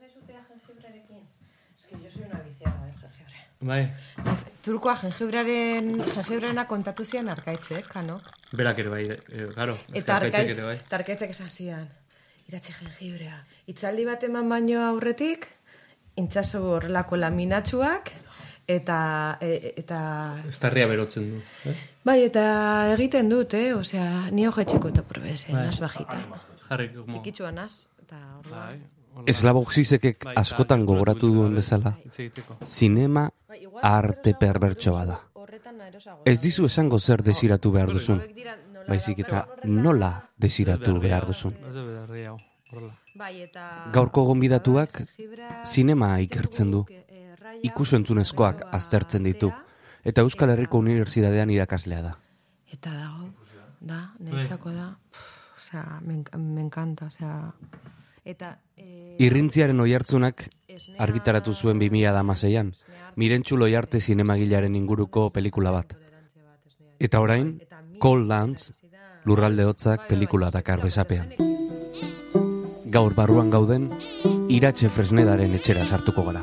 zaizutea jengibrerekin? Ez que yo soy una viciada del jengibre. Bai, Turkoa jengibraren, jengibrena kontatu zian arkaitzek, kano? berak ere bai, e, claro. Eta arkaitzek ere bai. eta arkaitzek esan zian. Iratxe jengibrea. Itzaldi bat eman baino aurretik, intzazu horrelako laminatsuak, eta, e, eta Estarria berotzen du. Eh? Bai, eta egiten dut, eh? Osea, ni hojetxeko eta probese, Bai. nas bajita. Jarri, como... Txikitsua nas, eta orduan. Bai, hola. Eslabok zisekek Bai, askotan eta- gogoratu duen bezala, zinema Bai, arte perbertso bada. Ez dizu esango zer desiratu behar duzun, baizik eta nola desiratu behar duzun. Bai. Gaurko gonbidatuak zinema ikertzen du, eh, ikus-entzunezkoak aztertzen ditu, eta Euskal Herriko Unibertsitatean irakaslea da. Eta dago, da, niretzako da. Osea, me, me encanta, osea... Eta... Eh, Irrintziaren oihartzunak argitaratu zuen 2016an, Mirentxu Loiarte zinemagilaren inguruko pelikula bat. Eta orain, Cold Lands, lurralde hotzak pelikula dakar bezapean. Gaur barruan gauden, iratxe fresnedaren etxera sartuko gara.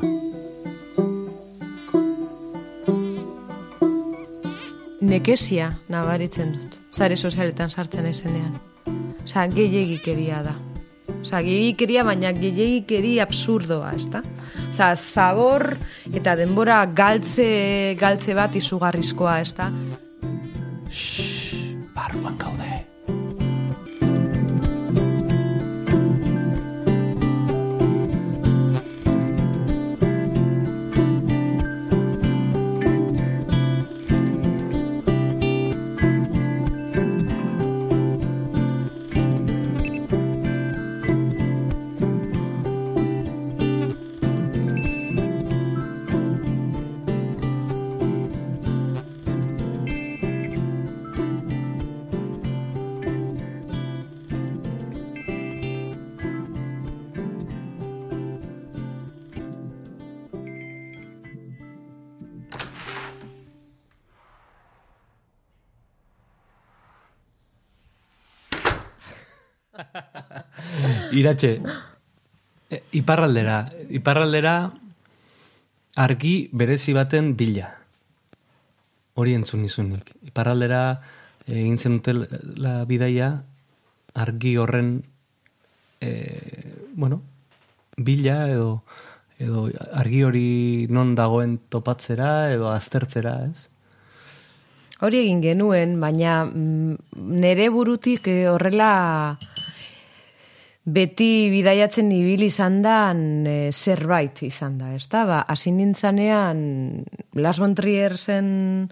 Nekesia nabaritzen dut, zare sozialetan sartzen ezenean. Osa, gehiagikeria da. Osa, gehiagikeria, baina gehiagikeri absurdoa, ez da? Osa, zabor eta denbora galtze, galtze bat izugarrizkoa, ez da? Barruan gaude. Iratxe, e, iparraldera, iparraldera argi berezi baten bila. Hori entzun nizunik. Iparraldera egin zen la bidaia argi horren e, bueno, bila edo edo argi hori non dagoen topatzera edo aztertzera, ez? Hori egin genuen, baina mm, nere burutik eh, horrela beti bidaiatzen ibili izan da eh, zerbait izan da, ez da? Ba, hasi nintzanean Las Trier zen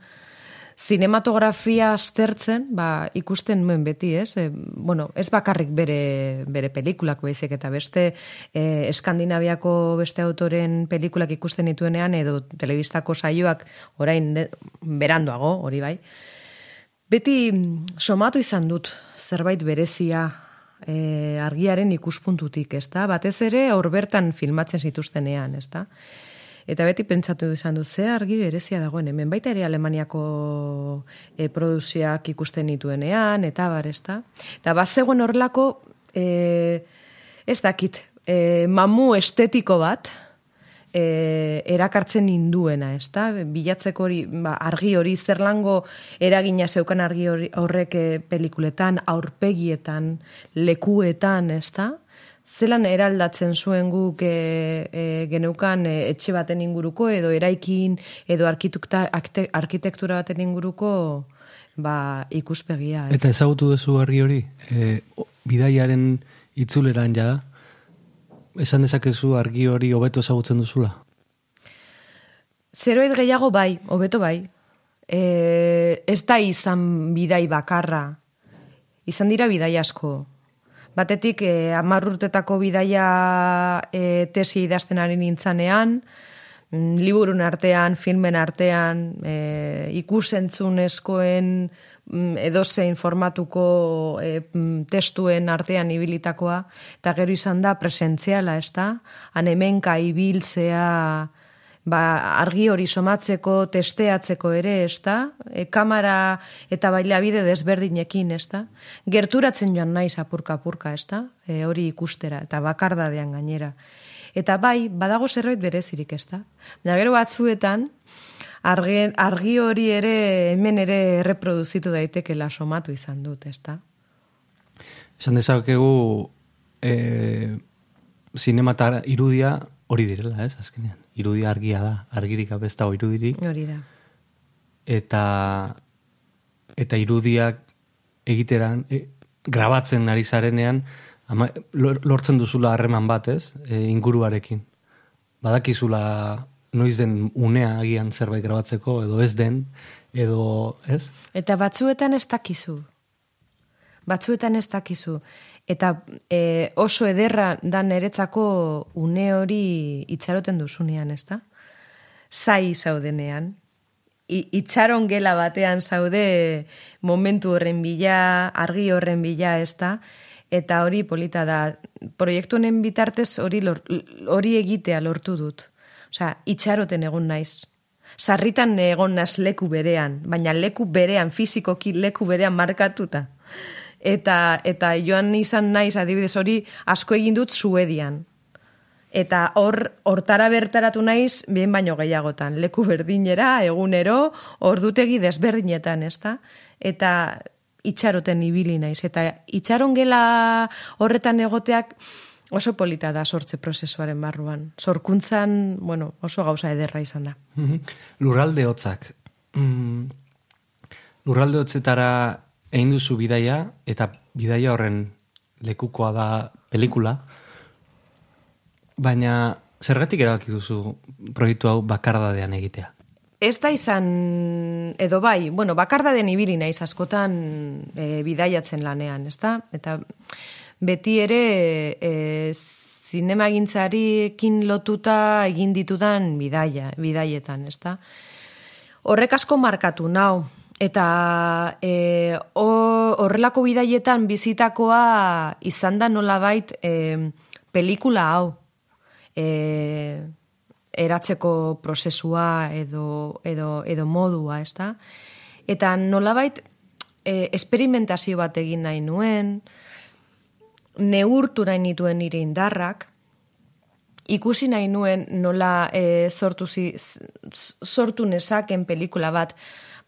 zinematografia aztertzen, ba, ikusten nuen beti, ez? E, bueno, ez bakarrik bere, bere pelikulak baizik eta beste e, Eskandinaviako beste autoren pelikulak ikusten dituenean edo telebistako saioak orain de, berandoago, hori bai. Beti mm, somatu izan dut zerbait berezia e, argiaren ikuspuntutik, ez da? Batez ere aur bertan filmatzen zituztenean, ez da? Eta beti pentsatu izan du, ze argi berezia dagoen, hemen baita ere Alemaniako e, produzioak ikusten dituenean, eta bar, ez da? Eta bazegoen horrelako, e, ez dakit, e, mamu estetiko bat, e, erakartzen induena, ez da? Bilatzeko hori, ba, argi hori, zerlango eragina zeukan argi hori, horrek e, pelikuletan, aurpegietan, lekuetan, ez da? Zelan eraldatzen zuen guk e, e, geneukan e, etxe baten inguruko, edo eraikin, edo arkitektura baten inguruko ba, ikuspegia. Ez? Eta ezagutu duzu argi hori, e, bidaiaren itzuleran jada, esan dezakezu argi hori hobeto ezagutzen duzula? Zeroet gehiago bai, hobeto bai. E, ez da izan bidai bakarra. Izan dira bidai asko. Batetik, e, amar urtetako bidaia e, tesi idazten ari nintzanean, mm, liburun artean, filmen artean, e, ikusentzunezkoen edozein formatuko e, mm, testuen artean ibilitakoa, eta gero izan da presentziala, ez da? Han hemenka ibiltzea, ba, argi hori somatzeko, testeatzeko ere, ez da? E, kamera eta bailabide desberdinekin, ez da? Gerturatzen joan naiz apurka-apurka, ez da? E, hori ikustera, eta bakardadean gainera. Eta bai, badago zerbait berezirik, ez da? Baina gero batzuetan, argi, argi hori ere hemen ere reproduzitu daitekela somatu izan dut, ez da? Esan dezakegu e, zinematara irudia hori direla, ez, azkenean. Irudia argia da, argirik abesta irudirik. Hori da. Eta, eta irudiak egiteran, e, grabatzen ari zarenean, ama, lortzen duzula harreman bat, ez, e, inguruarekin. Badakizula noiz den unea agian zerbait grabatzeko, edo ez den, edo, ez? Eta batzuetan ez dakizu. Batzuetan ez dakizu. Eta e, oso ederra da niretzako une hori itxaroten duzunean, ez da? Zai zaudenean. Itxaron gela batean zaude momentu horren bila, argi horren bila, ez da? Eta hori polita da. Proiektu honen bitartez hori, hori egitea lortu dut. Osea, itxaroten egon naiz. Sarritan egon naz leku berean, baina leku berean, fizikoki leku berean markatuta. Eta, eta joan izan naiz adibidez hori asko egin dut Suedian. Eta hor hortara bertaratu naiz bien baino gehiagotan. Leku berdinera, egunero, ordutegi desberdinetan, ezta? Eta itxaroten ibili naiz. Eta itxaron gela horretan egoteak, oso polita da sortze prozesuaren barruan. Sorkuntzan, bueno, oso gauza ederra izan da. Mhm. Lurralde hotzak. Mm, lurralde hotzetara egin duzu bidaia, eta bidaia horren lekukoa da pelikula, baina zergatik erabaki duzu proiektu hau bakardadean egitea? Ez da izan, edo bai, bueno, bakardadean ibili naiz askotan e, bidaiatzen lanean, ez da? Eta beti ere e, zinema lotuta egin ditudan bidaia, bidaietan, ezta? Horrek asko markatu nau, eta e, horrelako bidaietan bizitakoa izan da nolabait e, pelikula hau. E, eratzeko prozesua edo, edo, edo modua, ezta? Eta nolabait e, esperimentazio bat egin nahi nuen, neurtu nahi nituen nire indarrak, ikusi nahi nuen nola e, sortu, zi, sortu nezaken pelikula bat,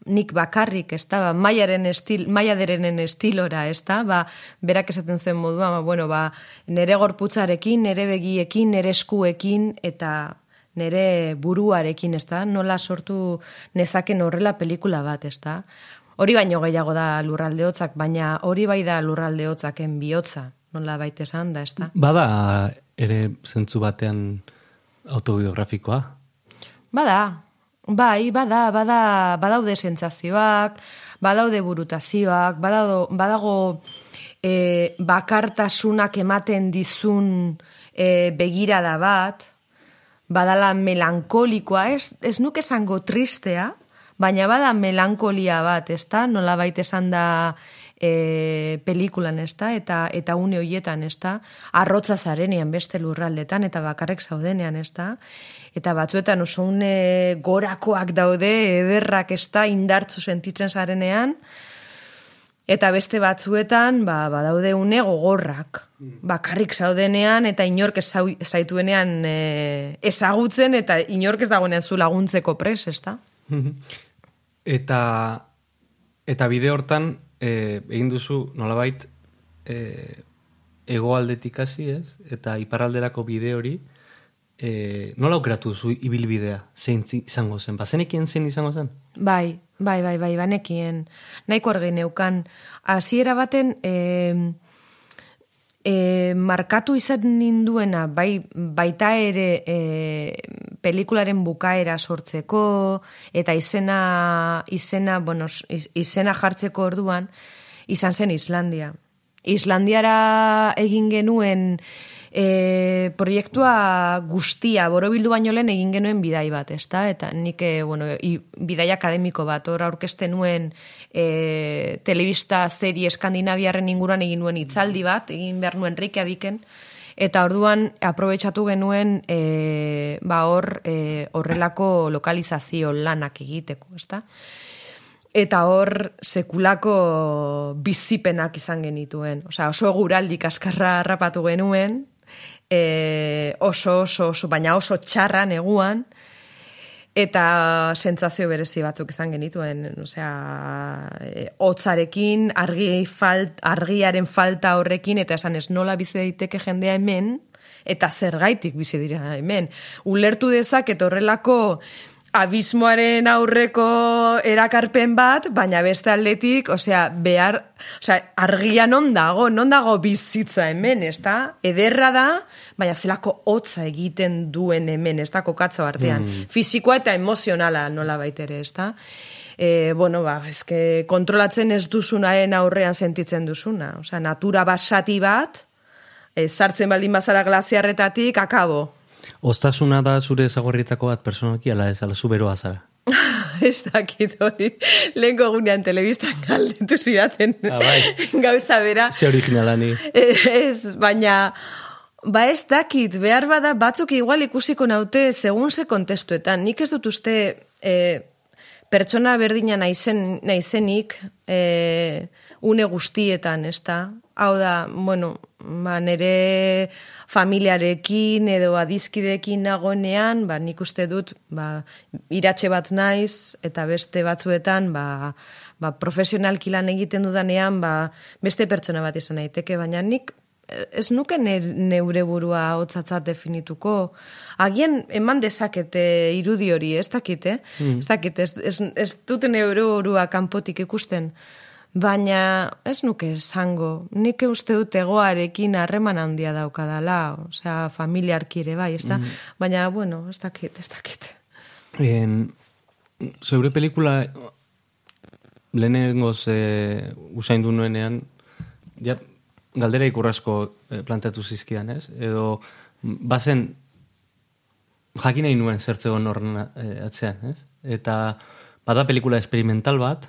nik bakarrik, ez da, ba, maiaren estil, maiaderenen estilora, ez da, ba, berak esaten zen modua, ba, bueno, ba, nere gorputzarekin, nere begiekin, nere eskuekin, eta nere buruarekin, ez da, nola sortu nezaken horrela pelikula bat, ez da. Hori baino gehiago da lurralde hotzak, baina hori bai da lurralde hotzaken bihotza, nola baita esan da, ezta? Bada ere zentzu batean autobiografikoa? Bada, bai, bada, bada, badaude sentsazioak, badaude burutazioak, badago, badago e, bakartasunak ematen dizun e, begirada bat, badala melankolikoa, ez, ez nuke esango tristea, baina bada melankolia bat, ezta? Nola baita esan da e, pelikulan, ez da, eta, eta une hoietan, ez da, arrotza zarenean beste lurraldetan, eta bakarrek zaudenean, ez da, eta batzuetan oso une gorakoak daude, ederrak, ez da, indartzu sentitzen zarenean, eta beste batzuetan, ba, badaude une gogorrak, bakarrik zaudenean, eta inork ez zaituenean e, ezagutzen, eta inork ez dagoenean zu laguntzeko pres, ez da? Eta, eta bide hortan, e, egin duzu nolabait e, egoaldetik hasi ez, eta iparalderako bide hori, e, nola aukeratu duzu ibilbidea, zein izango zen, bazenekien zein izango zen? Bai, bai, bai, bai, banekien, nahiko argi neukan, hasiera baten, e, e, markatu izan ninduena, bai, baita ere e, pelikularen bukaera sortzeko, eta izena, izena, bueno, izena jartzeko orduan, izan zen Islandia. Islandiara egin genuen e, proiektua guztia, borobildu baino lehen egin genuen bidai bat, ezta? Eta nik, e, bueno, i, bidai akademiko bat, hor aurkezten nuen e, telebista serie eskandinaviarren inguruan egin nuen itzaldi bat, egin behar nuen reike adiken, eta orduan aprobetsatu genuen e, ba hor e, horrelako lokalizazio lanak egiteko, ezta? Eta hor sekulako bizipenak izan genituen. Osea, oso guraldik askarra harrapatu genuen, e, oso, oso, oso, baina oso txarra neguan, eta sentsazio berezi batzuk izan genituen, osea, e, hotzarekin, argi falt, argiaren falta horrekin, eta esan ez nola bizi daiteke jendea hemen, eta zergaitik bizi dira hemen. Ulertu dezak, horrelako abismoaren aurreko erakarpen bat, baina beste aldetik, osea, behar, osea, argia non dago, non dago bizitza hemen, ezta? Ederra da, baina zelako hotza egiten duen hemen, ezta, kokatzo artean. Mm. Fisikoa eta emozionala nola baitere, ezta? E, bueno, ba, eske, kontrolatzen ez duzunaren aurrean sentitzen duzuna. Osea, natura basati bat, e, sartzen baldin bazara glasiarretatik, akabo Oztasuna da zure ezagorritako bat personalki, ala ez, ala zu beroa zara. ez dakit hori, lehen gogunean telebistan galdetu zidaten ah, bai. gauza bera. Ze originala ni. E, ez, baina, ba ez dakit, behar bada batzuk igual ikusiko naute segun ze kontestuetan. Nik ez dut uste e, pertsona berdina naizen, naizenik e, une guztietan, ez da? Hau da, bueno, ba, nere familiarekin edo adiskidekin nagonean, ba, nik uste dut, ba, iratxe bat naiz eta beste batzuetan, ba, ba, profesionalki lan egiten dudanean, ba, beste pertsona bat izan daiteke, baina nik eh, ez nuke neure burua hotzatzat definituko. Agian eman dezakete irudi hori, ez dakite, eh? mm. ez dakite, ez, ez, ez dut neure burua kanpotik ikusten baina ez nuke esango, nik uste dut egoarekin harreman handia daukadala, osea, familiarkire bai, ez da? Mm -hmm. Baina, bueno, ez dakit, ez dakit. En, zeure pelikula lehenengo ze usain du nuenean, ja, galdera ikurrasko eh, plantatu zizkian, ez? Edo, bazen, jakinei nuen zertzegon horren eh, atzean, ez? Eta, bada pelikula experimental bat,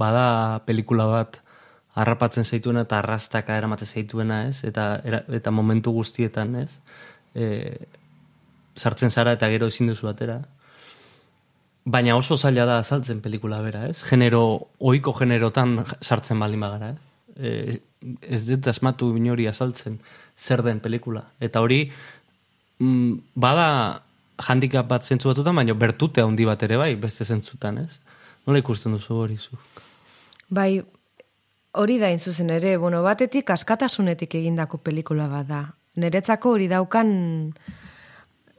bada pelikula bat harrapatzen zaituena eta arrastaka eramaten zaituena, ez? Eta, era, eta momentu guztietan, ez? E, sartzen zara eta gero ezin duzu atera. Baina oso zaila da azaltzen pelikula bera, ez? Genero, oiko generotan sartzen balin bagara, ez? E, ez dut asmatu inori azaltzen zer den pelikula. Eta hori, m, bada handikap bat zentzu batzutan, baina bertute handi bat ere bai, beste zentzutan, ez? Nola ikusten duzu hori zu? Bai, hori da inzuzen ere, bueno, batetik askatasunetik egindako pelikula bat da. Neretzako hori daukan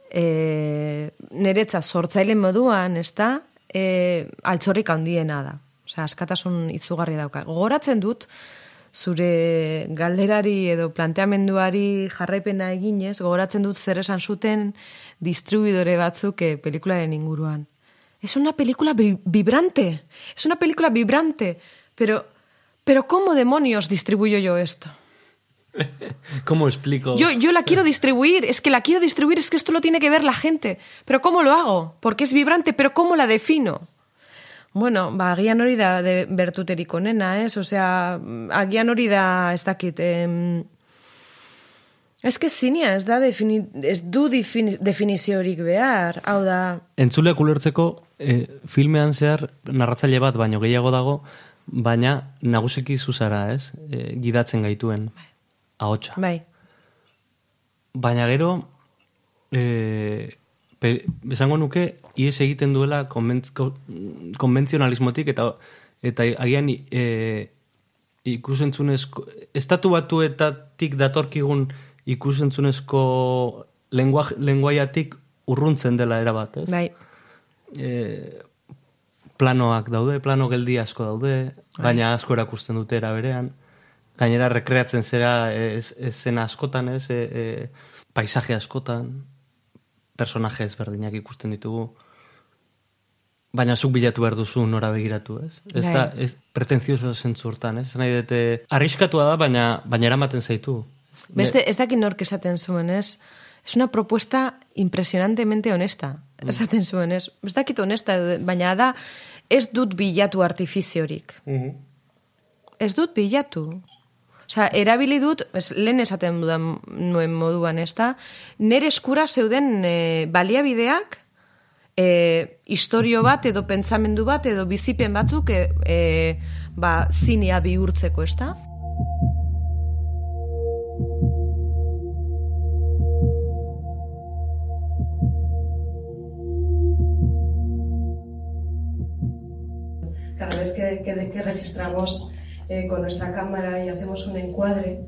eh, e, neretza sortzaile moduan, ez da, e, eh, altxorrik handiena da. Osea, askatasun izugarri dauka. Gogoratzen dut, zure galderari edo planteamenduari jarraipena eginez, gogoratzen dut zer esan zuten distribuidore batzuk e, pelikularen inguruan. Es una pelikula vibrante. Es una pelikula vibrante. Pero, pero ¿cómo demonios distribuyo yo esto? ¿Cómo explico? Yo, yo la quiero distribuir, es que la quiero distribuir, es que esto lo tiene que ver la gente. Pero ¿cómo lo hago? Porque es vibrante, pero ¿cómo la defino? Bueno, ba, agian hori da de, bertuterik onena, ez? Osea, agian hori da, ez dakit, em, Eske zinia, ez da defini, ez du defini, definiziorik behar, hau da... Entzuleak ulertzeko, e, filmean zehar narratzaile bat baino gehiago dago, baina nagusiki zuzara, ez? E, gidatzen gaituen bai. ahotsa. Bai. Baina gero, e, pe, bezango nuke, ies egiten duela konbentzionalismotik, eta, eta agian e, ikusentzunezko, estatu batuetatik datorkigun ikusentzunezko lenguaiatik urruntzen dela erabat, ez? Bai. E, planoak daude, plano geldi asko daude, Hai. baina asko erakusten dute era berean. Gainera rekreatzen zera ez, ez, askotan, ez, e, e, paisaje askotan, personaje ezberdinak ikusten ditugu. Baina zuk bilatu behar duzu nora begiratu, ez? Ez da, bai. ez, pretenzioso zentzu hortan, ez? Nahi dute, arriskatua da, baina, baina eramaten zaitu. Beste, ez dakit nork esaten zuen, ez? Es una propuesta impresionantemente honesta. Mm. esaten zuen, ez? Ez dakit honesta, baina da, ez dut bilatu artifiziorik. Mm -hmm. Ez dut bilatu. Osa, erabili dut, ez, lehen esaten dudan nuen moduan, ez da, nere eskura zeuden e, baliabideak e, historio bat edo pentsamendu bat edo bizipen batzuk e, e, ba, zinea bihurtzeko, ez da? Registramos eh, con nuestra cámara y hacemos un encuadre,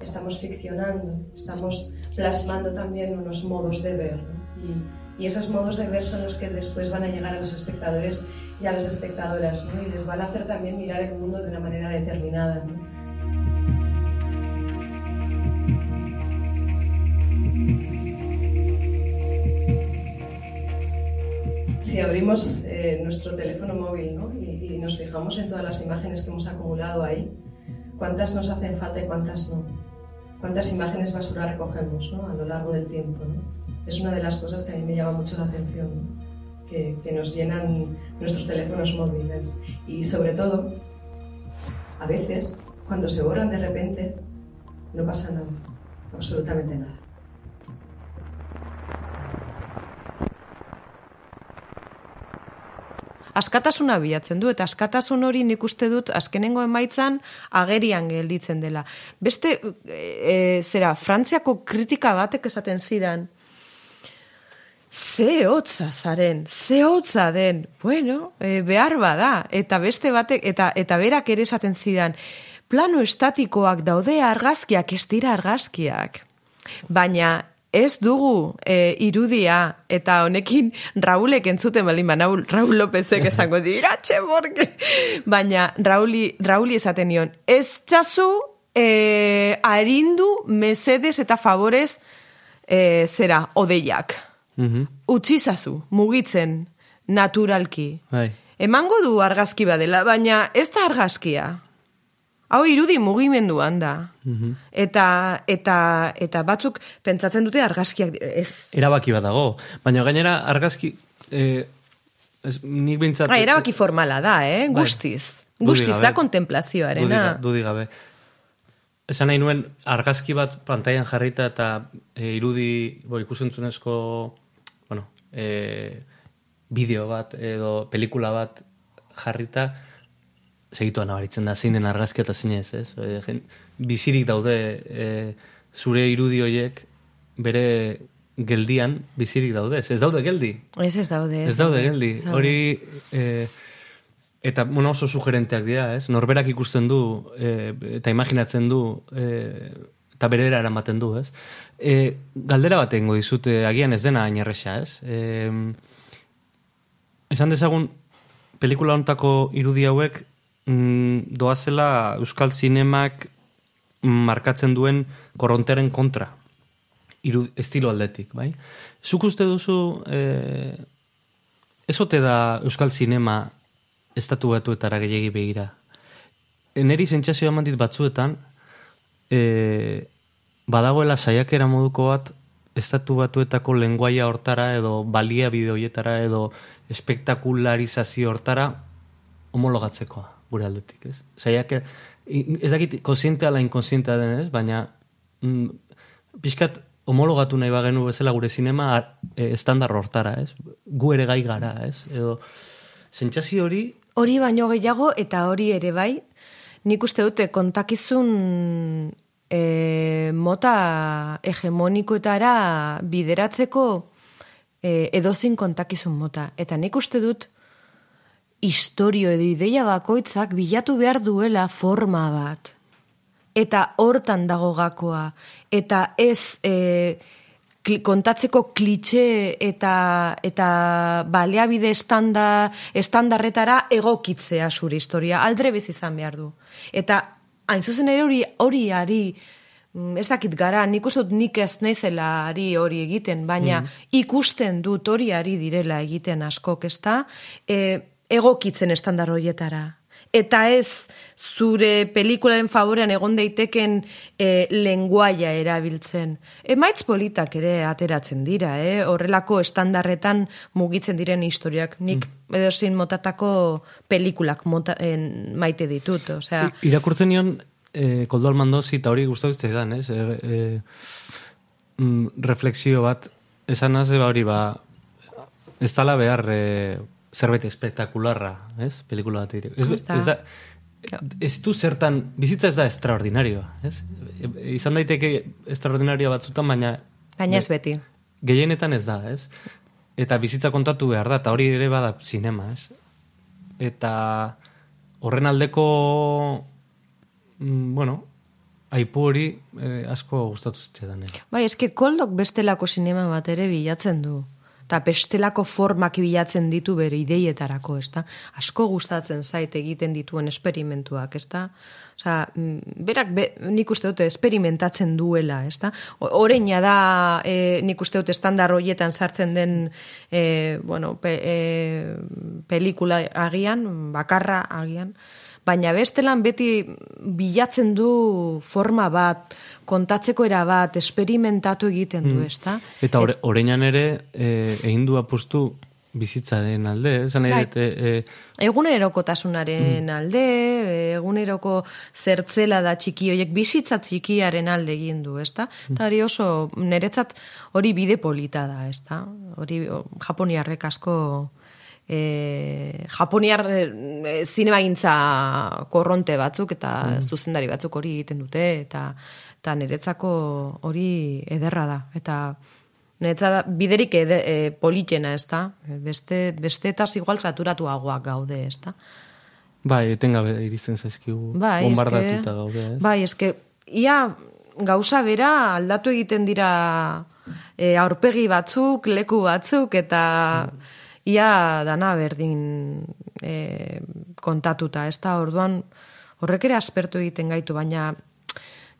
estamos ficcionando, estamos plasmando también unos modos de ver. ¿no? Y, y, esos modos de ver son los que después van a llegar a los espectadores y a las espectadoras, ¿no? y les van a hacer también mirar el mundo de una manera determinada. ¿no? si abrimos eh, nuestro teléfono móvil ¿no? Nos fijamos en todas las imágenes que hemos acumulado ahí, cuántas nos hacen falta y cuántas no, cuántas imágenes basura recogemos ¿no? a lo largo del tiempo. Es una de las cosas que a mí me llama mucho la atención, que, que nos llenan nuestros teléfonos móviles y sobre todo, a veces, cuando se borran de repente, no pasa nada, absolutamente nada. Askatasuna bilatzen du, eta askatasun hori nik uste dut azkenengo emaitzan agerian gelditzen dela. Beste, e, zera, Frantziako kritika batek esaten zidan, ze hotza zaren, ze hotza den, bueno, e, behar bada, eta beste batek, eta, eta berak ere esaten zidan, plano estatikoak daude argazkiak, ez dira argazkiak. Baina ez dugu e, irudia eta honekin Raulek entzuten bali Raul, Raul Lopezek esango dira borge. Baina Rauli, Rauli esaten nion, ez txasu e, arindu mesedes eta favorez e, zera, odeiak. Mm -hmm. mugitzen naturalki. Bai. Emango du argazki badela, baina ez da argazkia. Hau irudi mugimenduan da. Mhm. Eta, eta, eta batzuk pentsatzen dute argazkiak ez. Erabaki bat dago. Baina gainera argazki... Eh, ez, nik bintzat... Bai, erabaki formala da, eh? Bai. Guztiz. Guztiz da kontemplazioarena. Dudi gabe. Esan nahi nuen argazki bat pantailan jarrita eta e, irudi bo, ikusentzunezko bueno, e, bideo bat edo pelikula bat jarrita segituan nabaritzen da zein den argazki eta zein ez, ez? E, bizirik daude e, zure irudi horiek bere geldian bizirik daude, ez daude geldi. Ez ez daude. Ez, daude, geldi. Hori, e, eta bueno, oso sugerenteak dira, ez? Norberak ikusten du e, eta imaginatzen du e, eta bere eramaten du, ez? E, galdera bat egingo dizute, agian ez dena ainerresa, ez? E, esan dezagun, pelikula ontako irudi hauek mm, doazela Euskal Zinemak markatzen duen korronteren kontra. Iru, estilo aldetik, bai? Zuk uste duzu, e, ez ote da Euskal Zinema estatu batuetara gehiagi begira. Eneri zentsazioa mandit batzuetan, e, badagoela saiakera moduko bat, estatu batuetako lenguaia hortara, edo balia bideoietara, edo espektakularizazio hortara, homologatzekoa gure aldetik, ez? Zaiak, ez dakit konsiente ala inkonsiente den, ez? Baina, mm, pixkat homologatu nahi bagenu bezala gure sinema e, estandar hortara, ez? Gu ere gai gara, ez? Edo, zentxasi hori... Hori baino gehiago eta hori ere bai, nik uste dute kontakizun e, mota hegemonikoetara bideratzeko e, edozin kontakizun mota. Eta nik uste dut, historio edo ideia bakoitzak bilatu behar duela forma bat. Eta hortan dago gakoa. Eta ez e, kontatzeko klitxe eta, eta baleabide estanda, estandarretara egokitzea zure historia. Aldre bez izan behar du. Eta hain zuzen ere hori, hori ari, mm, ez dakit gara, nik uste dut nik ez nezela ari hori egiten, baina mm. ikusten dut hori ari direla egiten askok, ez da? E, egokitzen estandar hoietara. Eta ez zure pelikularen favorean egon daiteken e, lenguaia erabiltzen. Emaitz politak ere ateratzen dira, eh? horrelako estandarretan mugitzen diren historiak. Nik mm. edo motatako pelikulak mota, en, maite ditut. Osea, Irakurtzen nion, e, koldo almandozi eta hori guztatzen dan, ez? Er, e, mm, reflexio bat, esan ba hori ba, ez tala behar... E, zerbait espektakularra, ez? Pelikula bat egiteko. Ez, ez, da, ez du zertan, bizitza ez da extraordinarioa, ez? Izan daiteke extraordinarioa batzutan, baina... Baina ez beti. Gehienetan ez da, ez? Eta bizitza kontatu behar da, eta hori ere bada sinema, ez? Eta horren aldeko, mm, bueno, aipu hori eh, asko gustatu zitzaidan. eh. Bai, eske koldok bestelako sinema bat ere bilatzen du. Eta bestelako formak bilatzen ditu bere ideietarako, ez da? Asko gustatzen zait egiten dituen esperimentuak, ez da? Osa, mm, berak, be, nik uste dute, esperimentatzen duela, ez da? Horeina da, e, nik uste dute, estandar horietan sartzen den, e, bueno, pe, e, pelikula agian, bakarra agian, baina bestelan beti bilatzen du forma bat, kontatzeko era bat, esperimentatu egiten du, ez da? Eta ore, oreinan ere, eh, egin du apustu bizitzaren alde, eh? esan nahi Bai. dut, eh, eh, Egunerokotasunaren alde, eguneroko zertzela da txiki hoiek bizitza txikiaren alde egin du, ezta? Eta hori oso niretzat hori bide polita da, ezta? Hori japoniarrek asko e, japoniar e, zinemagintza korronte batzuk eta zuzendari batzuk hori egiten dute eta eta niretzako hori ederra da eta Netza biderik ede, e, politena, ez da? Beste, besteetaz igual saturatuagoak gaude, ez da? bai, etengabe irizten zaizkigu, Bai, bombardatuta gaude, ez? bai, eske, ia gauza bera aldatu egiten dira e, aurpegi batzuk, leku batzuk, eta ia dana berdin e, kontatuta, ez da, orduan horrek ere aspertu egiten gaitu, baina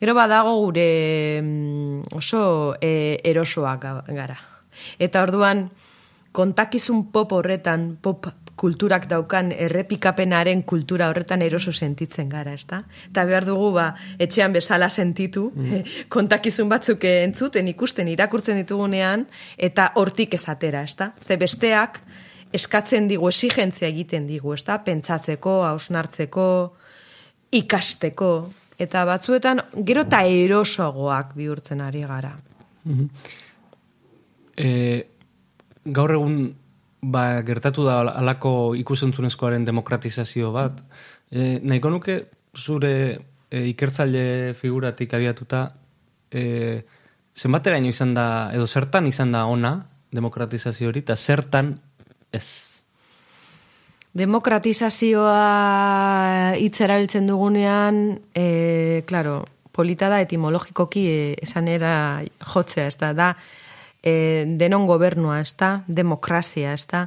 gero badago gure mm, oso e, erosoak ga- gara. Eta orduan, kontakizun pop horretan, pop kulturak daukan errepikapenaren kultura horretan eroso sentitzen gara, ezta? Eta behar dugu, ba, etxean bezala sentitu, kontakizun batzuk entzuten, ikusten, irakurtzen ditugunean, eta hortik ezatera, ezta? Ze besteak eskatzen digu, exigentzia egiten digu, ezta? Pentsatzeko, hausnartzeko, ikasteko, eta batzuetan gero eta erosoagoak bihurtzen ari gara. E, gaur egun ba, gertatu da alako ikusentzunezkoaren demokratizazio bat. E, nahiko nuke zure e, ikertzaile figuratik abiatuta e, zenbateraino izan da, edo zertan izan da ona demokratizazio hori, eta zertan ez. Demokratizazioa hitz erabiltzen dugunean, e, claro, polita da etimologikoki e, esan era jotzea, ez da, da e, denon gobernua, ez da, demokrazia, ez da,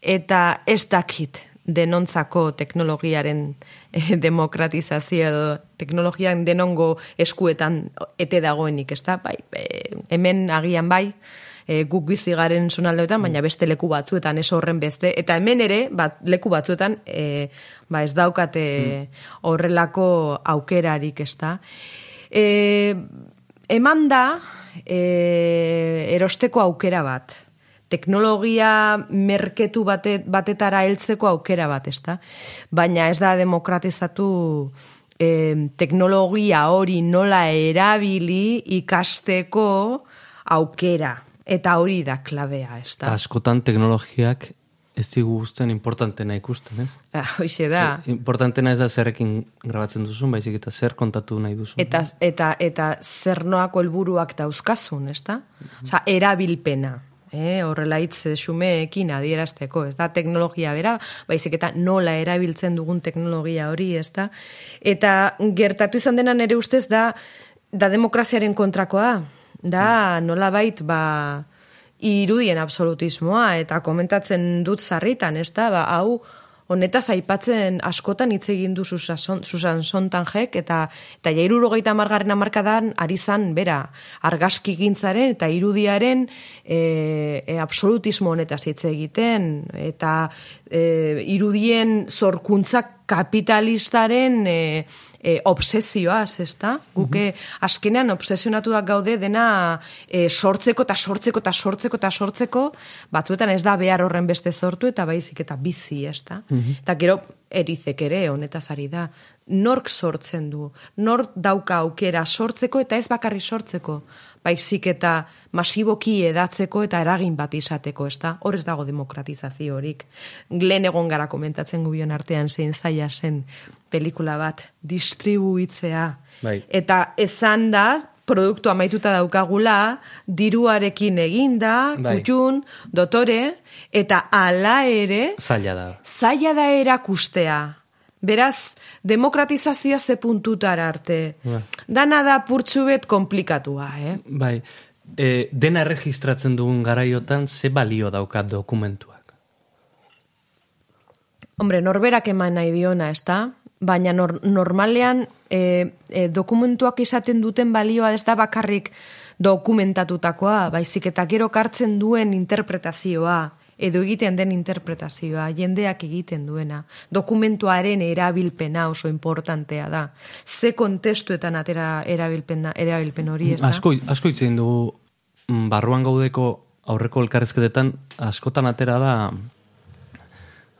eta ez dakit denontzako teknologiaren e, demokratizazio edo teknologian denongo eskuetan ete dagoenik, ez da, bai, e, hemen agian bai, e, guk bizi garen zonaldeetan, baina beste leku batzuetan ez horren beste, eta hemen ere, bat, leku batzuetan, e, ba ez daukate horrelako aukerarik, ez da. E, eman da, e, erosteko aukera bat, teknologia merketu bate, batetara heltzeko aukera bat, ez da? Baina ez da demokratizatu e, teknologia hori nola erabili ikasteko aukera. Eta hori da klabea, ez Eta da? askotan teknologiak ez digu guztien importantena ikusten, ez? Ah, Hoxe da. Importantena ez da zerrekin grabatzen duzun, baizik eta zer kontatu nahi duzun. Eta, eta, eta zer noako helburuak dauzkazun, ez da? Osa, erabilpena. Eh, horrela hitz xumeekin adierazteko, ez da, teknologia bera, baizik eta nola erabiltzen dugun teknologia hori, ez da. Eta gertatu izan dena nere ustez da, da demokraziaren kontrakoa, da nola bait, ba, irudien absolutismoa, eta komentatzen dut zarritan, ez da, ba, hau, honetaz aipatzen askotan hitz egin du Susan, Susan Sontangek eta eta ja 70garren hamarkadan ari zan bera argazki gintzaren eta irudiaren e, e, absolutismo honetaz hitz egiten eta e, irudien zorkuntzak kapitalistaren e, e, obsesioaz, ez da? Guke azkenean obsesionatuak gaude dena e, sortzeko eta sortzeko eta sortzeko eta sortzeko, batzuetan ez da behar horren beste sortu eta baizik eta bizi, ez da? Eta gero erizek ere honetaz ari da. Nork sortzen du, nork dauka aukera sortzeko eta ez bakarri sortzeko, baizik eta masiboki edatzeko eta eragin bat izateko, ez da? Hor ez dago demokratizazio horik. Glen egon gara komentatzen gubion artean zein zaila zen pelikula bat distribuitzea. Bai. Eta esan da, produktu amaituta daukagula, diruarekin eginda, Bai. kutxun, dotore, eta ala ere, Zaila da. zaila da erakustea Beraz, demokratizazioa ze puntutara arte. Bai. Dana da purtsu bet komplikatua, eh? Bai, e, dena erregistratzen dugun garaiotan ze balio daukat dokumentuak. Hombre, norberak eman nahi diona, ez da? Baina nor, normalean e, e, dokumentuak izaten duten balioa ez da bakarrik dokumentatutakoa, baizik eta gero kartzen duen interpretazioa, edo egiten den interpretazioa, jendeak egiten duena. Dokumentuaren erabilpena oso importantea da. Ze kontestuetan atera erabilpena, erabilpen hori, ez da? Asko, asko itzen dugu mm, barruan gaudeko aurreko elkarrezketetan askotan atera da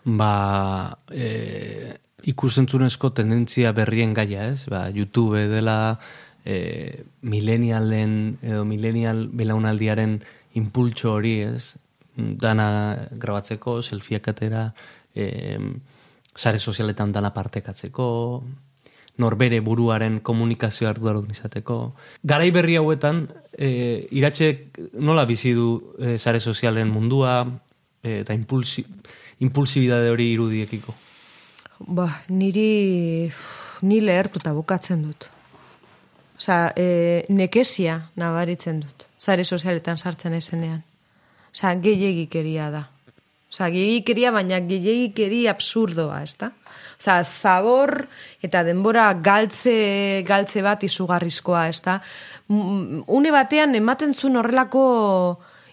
ba e, ikusentzunezko tendentzia berrien gaia, ez? Ba, YouTube dela e, milenialen edo milenial belaunaldiaren impultso hori, ez? Dana grabatzeko, selfieak atera, e, sare sozialetan dana partekatzeko, norbere buruaren komunikazio arduradun izateko. Garai berri hauetan, e, iratxek nola bizi du e, sare sozialen mundua, e, eta impulsi, impulsibidade hori irudiekiko. Ba, niri ni lehertuta bukatzen dut. Osa, e, nekesia nabaritzen dut. Zare sozialetan sartzen ezenean. Osa, gehiagikeria da. Osa, gehiagikeria, baina gehiagikeria absurdoa, ez da? Osa, zabor eta denbora galtze, galtze bat izugarrizkoa, ez da? Une batean ematen zuen horrelako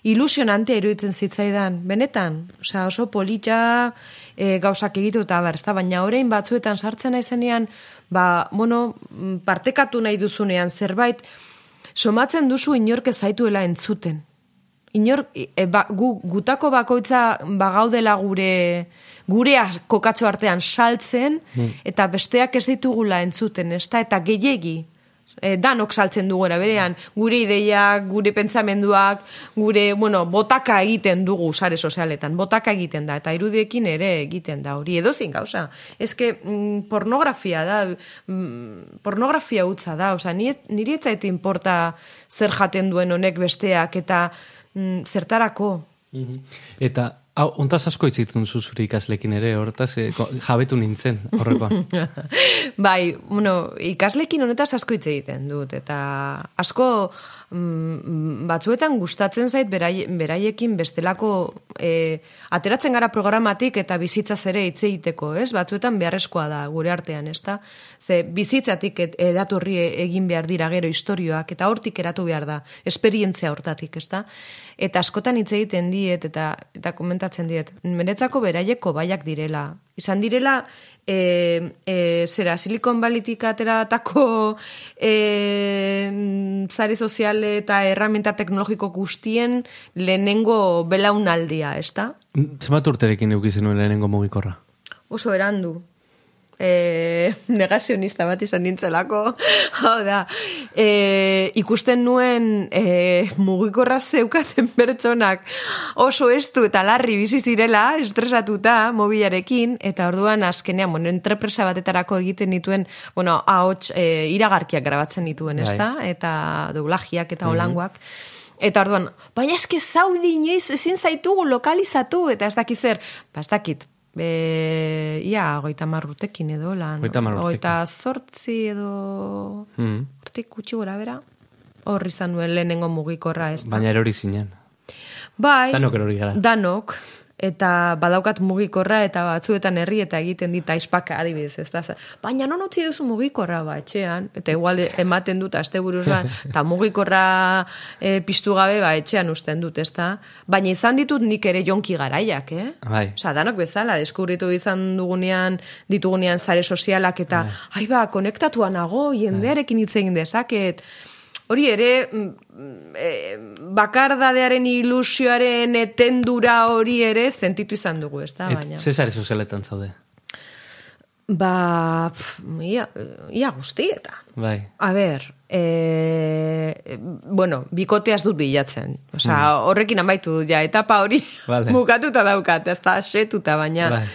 ilusionantea iruditzen zitzaidan, benetan, osea, oso polita e, gauzak egitu eta bar, ezta? baina orain batzuetan sartzen naizenean, ba, bueno, partekatu nahi duzunean zerbait, somatzen duzu inork ez zaituela entzuten. Inor, e, ba, gu, gutako bakoitza bagaudela gure gure kokatxo artean saltzen, eta besteak ez ditugula entzuten, ezta? Eta gehiegi, e, danok saltzen dugu era berean, gure ideiak, gure pentsamenduak, gure, bueno, botaka egiten dugu sare sozialetan, botaka egiten da, eta irudiekin ere egiten da hori, edozin gauza. Ez que mm, pornografia da, mm, pornografia hutza da, oza, ni, niri etzaite importa zer jaten duen honek besteak, eta mm, zertarako. Eta, hau, ontaz asko itzitun zu zure ikaslekin ere, hortaz, e, ko- jabetu nintzen, horrekoa. bai, bueno, ikaslekin honetaz asko hitz egiten dut, eta asko batzuetan gustatzen zait berai, beraiekin bestelako e, ateratzen gara programatik eta bizitzaz ere hitz egiteko, ez? Batzuetan beharrezkoa da gure artean, ez da? Ze bizitzatik et, eratorri egin behar dira gero istorioak, eta hortik eratu behar da, esperientzia hortatik, ez da? Eta askotan hitz egiten diet, eta, eta komentatzen diet, meretzako beraieko baiak direla. Izan direla, e, e, zera, Silicon Valleytik ateratako e, zare sozial eta herramienta teknologiko guztien lehenengo belaunaldia, ez da? Zenbat urterekin euki zenuen lehenengo mugikorra? Oso erandu. E, negazionista bat izan nintzelako. Hau da, e, ikusten nuen e, mugikorra zeukaten pertsonak oso estu eta larri bizi zirela, estresatuta mobilarekin, eta orduan azkenean, bueno, entrepresa batetarako egiten dituen, bueno, ahots e, iragarkiak grabatzen dituen, ez da? Eta doblajiak eta holangoak. Eta orduan, baina eske zaudi inoiz ezin zaitugu lokalizatu, eta ez dakit zer, ba ez dakit, Be, ia, goita marrutekin edo lan. Goita zortzi edo... Mm. Hortik gutxi gora bera. Hor izan nuen lehenengo mugikorra ez. Baina erori zinen. Bai, Danok erori gara. Danok, eta badaukat mugikorra eta batzuetan herri eta egiten dit aizpaka adibidez, ez da. Baina non utzi duzu mugikorra ba etxean, eta igual ematen dut asteburuz ba, eta mugikorra e, piztu gabe ba etxean usten dut, ez da. Baina izan ditut nik ere jonki garaiak, eh? Bai. Osa, danok bezala, deskubritu izan dugunean, ditugunean sare sozialak eta, ai ba, konektatua nago, jendearekin hitz egin dezaket. Hori ere, mm, e, bakardadearen ilusioaren etendura hori ere sentitu izan dugu, ez da, baina. Et, ze sare sozialetan zaude? Ba, pf, ia, ia guztietan. Bai. A ber, e, bueno, bikoteaz dut bilatzen. Osa, horrekin amaitu ja, etapa hori Vale. bukatuta daukat, ez da, setuta, baina... Bai.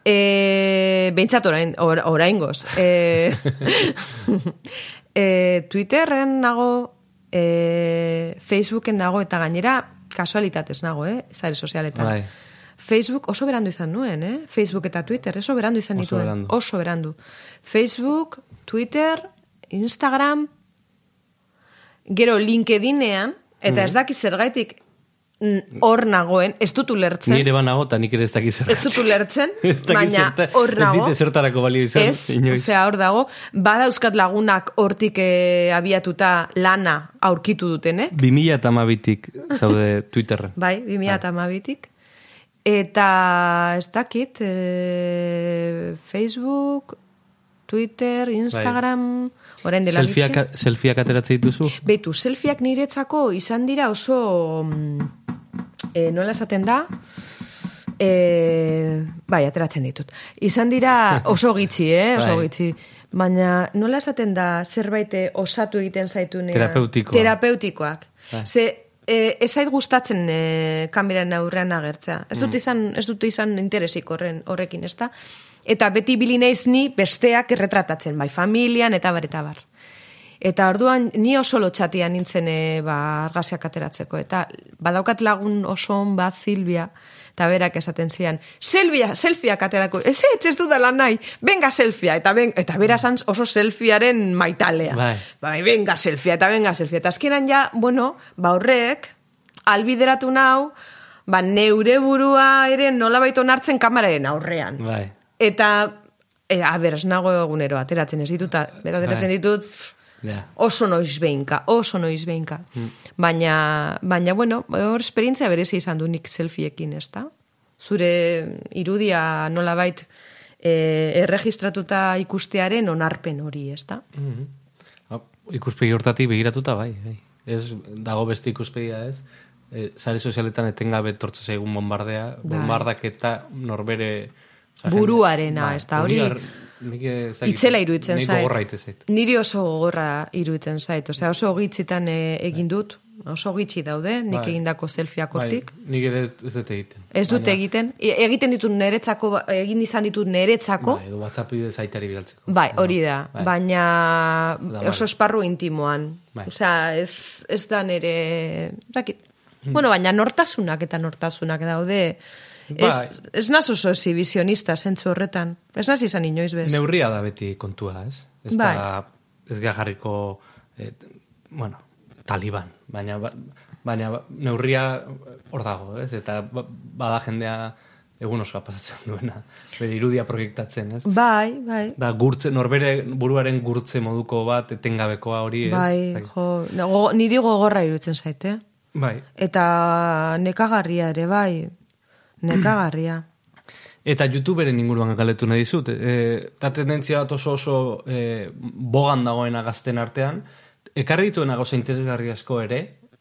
E, behintzat orain, or, oraingoz. E, e, Twitterren nago, e, Facebooken nago, eta gainera kasualitatez nago, eh? Zare sozialetan. Bai. Facebook oso berandu izan nuen, eh? Facebook eta Twitter, oso berandu izan Oso nituen. berandu. Oso berandu. Facebook, Twitter, Instagram, gero LinkedInean, eta ez daki zergaitik mm, hor nagoen, ez dut ulertzen. Nire banago eta nik ere ez dakiz Ez dut ulertzen, dakit baina hor nago. Ez zertarako balio izan, Ez, inoiz. osea, hor dago. Badauzkat lagunak hortik eh, abiatuta lana aurkitu duten, eh? 2000 eta amabitik zaude Twitterren. Bai, 2008tik. Eta ez dakit, e, Facebook, Twitter, Instagram, orain dela Selfieak, gutxi. selfieak ateratzen dituzu? Beitu, selfieak niretzako izan dira oso, mm, e, nola esaten da, e, bai, ateratzen ditut. Izan dira oso gitxi, eh, oso Bai. gitxi. Baina nola esaten da zerbait osatu egiten zaitu Terapeutikoa. Terapeutikoak. Bai. Ze, e, ez zait gustatzen e, kameran aurrean agertzea. Ez Mm. dut izan, ez dut izan interesik horren, horrekin, ezta? Eta beti bili naiz ni besteak erretratatzen, bai, familian eta bar, eta bar. Eta orduan ni oso lotxatia nintzen e, ba, argazkiak ateratzeko. Eta badaukat lagun oso on bat Silvia, eta berak esaten zian, Silvia, selfieak aterako, ez ez, ez dudala nahi, venga selfia, eta, ben, eta bera zan oso selfiaren maitalea. Bai. Bai, venga selfia, eta venga selfia. Eta azkenan ja, bueno, ba horrek, albideratu nau, ba neure burua ere nolabait onartzen kameraren aurrean. Bai. Eta, e, a ber, ez nago egunero ateratzen ez ditut, a- bero ateratzen Bai. ditut, pff, Ja. oso noiz behinka, oso noiz behinka. Baina, baina, bueno, hor esperientzia berezi izan du nik selfieekin, ez da? Zure irudia nolabait e, erregistratuta ikustearen onarpen hori, ez da? Mhm. Ah, Ikuspegi hortatik begiratuta bai, bai. Ez dago beste ikuspegia ez. E, sare sozialetan etengabe tortze zaigun bombardea, Bai. bombardak eta norbere... Buruarena, ez da, hori- dakit, Itzela iruditzen zait. gogorra zait. Niri oso gogorra iruditzen zait. Osea, oso gitzitan e, egin dut, oso gitxi daude, nik Bai. egindako selfieak hortik. Bai, nik ere ez, dut egiten. Ez dut Baina- egiten, E- egiten ditut neretzako, egin izan ditut neretzako, Bai, edo WhatsApp bidez aitari bidaltzeko. Bai, hori da, Bai. baina Da, oso bai. esparru intimoan. Bai. Osea, ez, ez da nere... Dakit. Bueno, baina nortasunak eta nortasunak daude. Ez, Bai. ez naz oso exhibicionista zentzu horretan. Ez naz izan inoiz bez. Neurria da beti kontua, ez? Ez Bai. da, ez gara jarriko, eh, bueno, taliban, baina, ba- baina ba- neurria hor dago, ez? Eta ba- bada jendea egun osoa pasatzen duena, bere irudia proiektatzen, ez? Bai, bai. Da, gurtze, norbere buruaren gurtze moduko bat, etengabekoa hori, ez? Bai, jo, niri gogorra iruditzen zaite. Bai. Eta nekagarria ere, bai. Nekagarria. Eta YouTuberen inguruan galetu nahi dizut. E, eta tendentzia bat oso oso e, bogan dagoena gazten artean. Ekarri dituena gauza interesgarri asko ere.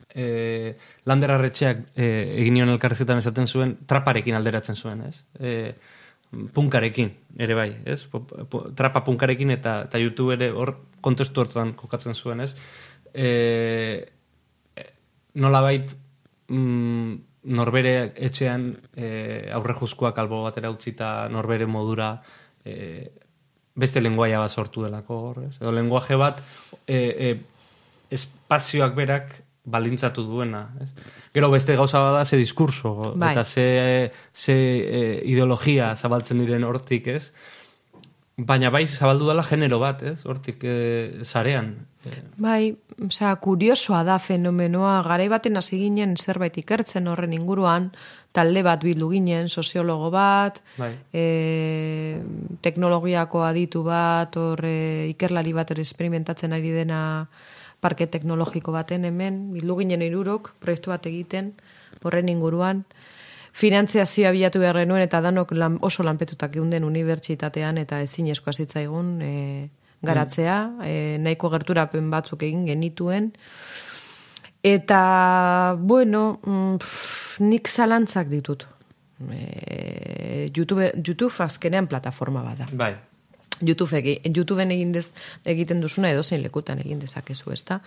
E, Lander Arretxeak e, egin nion elkarrezetan esaten zuen, traparekin alderatzen zuen, ez? E, punkarekin, ere bai, ez? Trapa punkarekin eta, eta YouTube ere hor kontestu hortan kokatzen zuen, ez? E, nolabait mm, norbere etxean e, aurre juzkoak albo batera utzita norbere modura e, beste lenguaia bat sortu delako hor, ez? Edo lenguaje bat e, e, espazioak berak baldintzatu duena, ez? Gero beste gauza bada ze diskurso Bai. eta ze, ze e, ideologia zabaltzen diren hortik, ez? Baina bai zabaldu dela genero bat, ez? Hortik e, sarean. Bai, osea, kuriosoa da fenomenoa, garai baten hasi ginen zerbait ikertzen horren inguruan, talde bat bildu ginen, soziologo bat, Bai. e, teknologiako aditu bat, hor e, ikerlari bat hor experimentatzen ari dena parke teknologiko baten hemen, bildu ginen irurok, proiektu bat egiten, horren inguruan, finantziazioa bilatu behar genuen eta danok lan, oso lanpetutak geunden unibertsitatean eta ezin eskoa zitzaigun e, garatzea, e, nahiko gerturapen batzuk egin genituen. Eta, bueno, mm, pff, nik zalantzak ditut. E, YouTube, YouTube azkenean plataforma bada. bai. YouTube YouTubeen egin dez, egiten duzuna edo zein lekutan egin dezakezu, ezta?